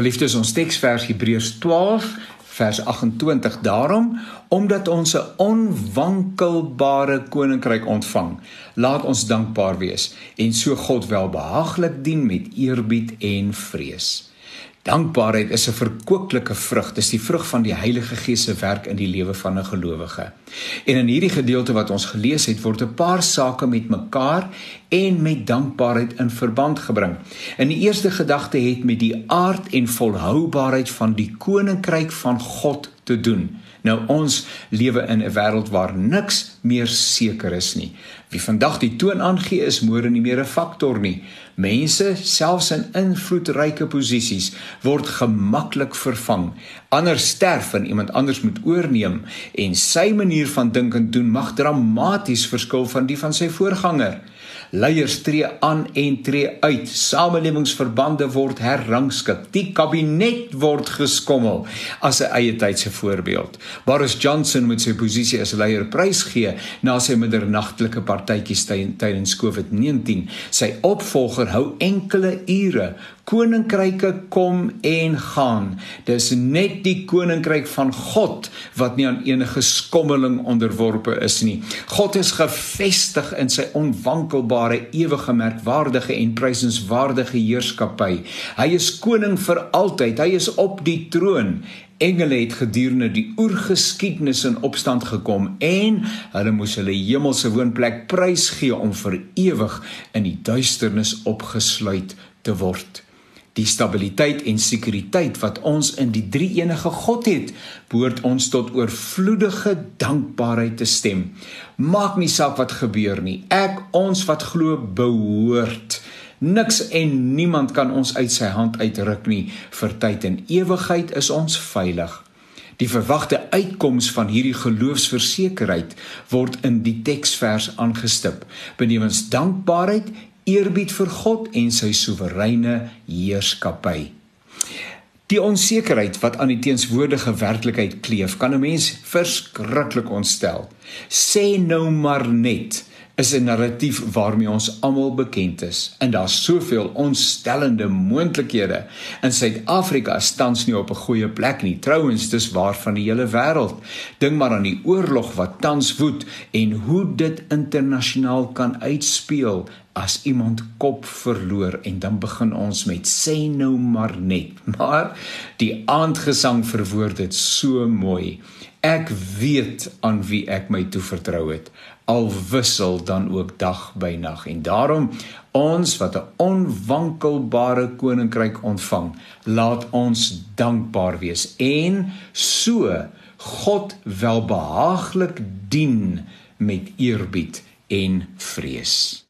Geliefdes, ons teksvers Hebreërs 12 vers 28 daarom omdat ons 'n onwankelbare koninkryk ontvang laat ons dankbaar wees en so God welbehaaglik dien met eerbied en vrees Dankbaarheid is 'n verkwikkelike vrug. Dis die vrug van die Heilige Gees se werk in die lewe van 'n gelowige. En in hierdie gedeelte wat ons gelees het, word 'n paar sake met mekaar en met dankbaarheid in verband gebring. In die eerste gedagte het met die aard en volhoubaarheid van die koninkryk van God te doen. Nou ons lewe in 'n wêreld waar niks meer seker is nie. Wie vandag die toon aangee is môre nie meer 'n faktor nie. Mense, selfs in invloedryke posisies, word gemaklik vervang. Ander sterf en iemand anders moet oorneem en sy manier van dink en doen mag dramaties verskil van die van sy voorganger. Leiers tree aan en tree uit. Samelewingsverbande word herrangskik. Die kabinet word geskommel as 'n eie tydse voorbeeld. Boris Johnson moet sy posisie as leier prysgee na sy middernagtelike partytjies tydens COVID-19. Sy opvolger hou enkele ure Koninkryke kom en gaan. Dis net die koninkryk van God wat nie aan enige skommeling onderworpe is nie. God is gefestig in sy onwankelbare, ewige, merkwaardige en prysenswaardige heerskappy. Hy is koning vir altyd. Hy is op die troon. Engele het gedurende die oergeskiedenis in opstand gekom en hulle moes hulle hemelse woonplek prysgee om vir ewig in die duisternis opgesluit te word. Die stabiliteit en sekuriteit wat ons in die drie-enige God het, behoort ons tot oorvloedige dankbaarheid te stem. Maak nie saak wat gebeur nie. Ek ons wat glo behoort Niks en niemand kan ons uit sy hand uitruk nie. Vir tyd en ewigheid is ons veilig. Die verwagte uitkoms van hierdie geloofsversekerheid word in die teksvers aangestip. Benewens dankbaarheid eerbied vir God en sy soewereine heerskappy. Die onsekerheid wat aan die teenswoordige werklikheid kleef, kan 'n mens verskriklik ontstel. Sê nou maar net is 'n narratief waarmee ons almal bekend is. En daar's soveel ontstellende moontlikhede. In Suid-Afrika tans nie op 'n goeie plek nie. Trouwens, dis waar van die hele wêreld. Dink maar aan die oorlog wat tans woed en hoe dit internasionaal kan uitspeel as iemand kop verloor en dan begin ons met sê nou maar net. Maar die aandgesang verwoord dit so mooi. Ek weet aan wie ek my toevertrou het al wissel dan ook dag by nag en daarom ons wat 'n onwankelbare koninkryk ontvang laat ons dankbaar wees en so God welbehaaglik dien met eerbied en vrees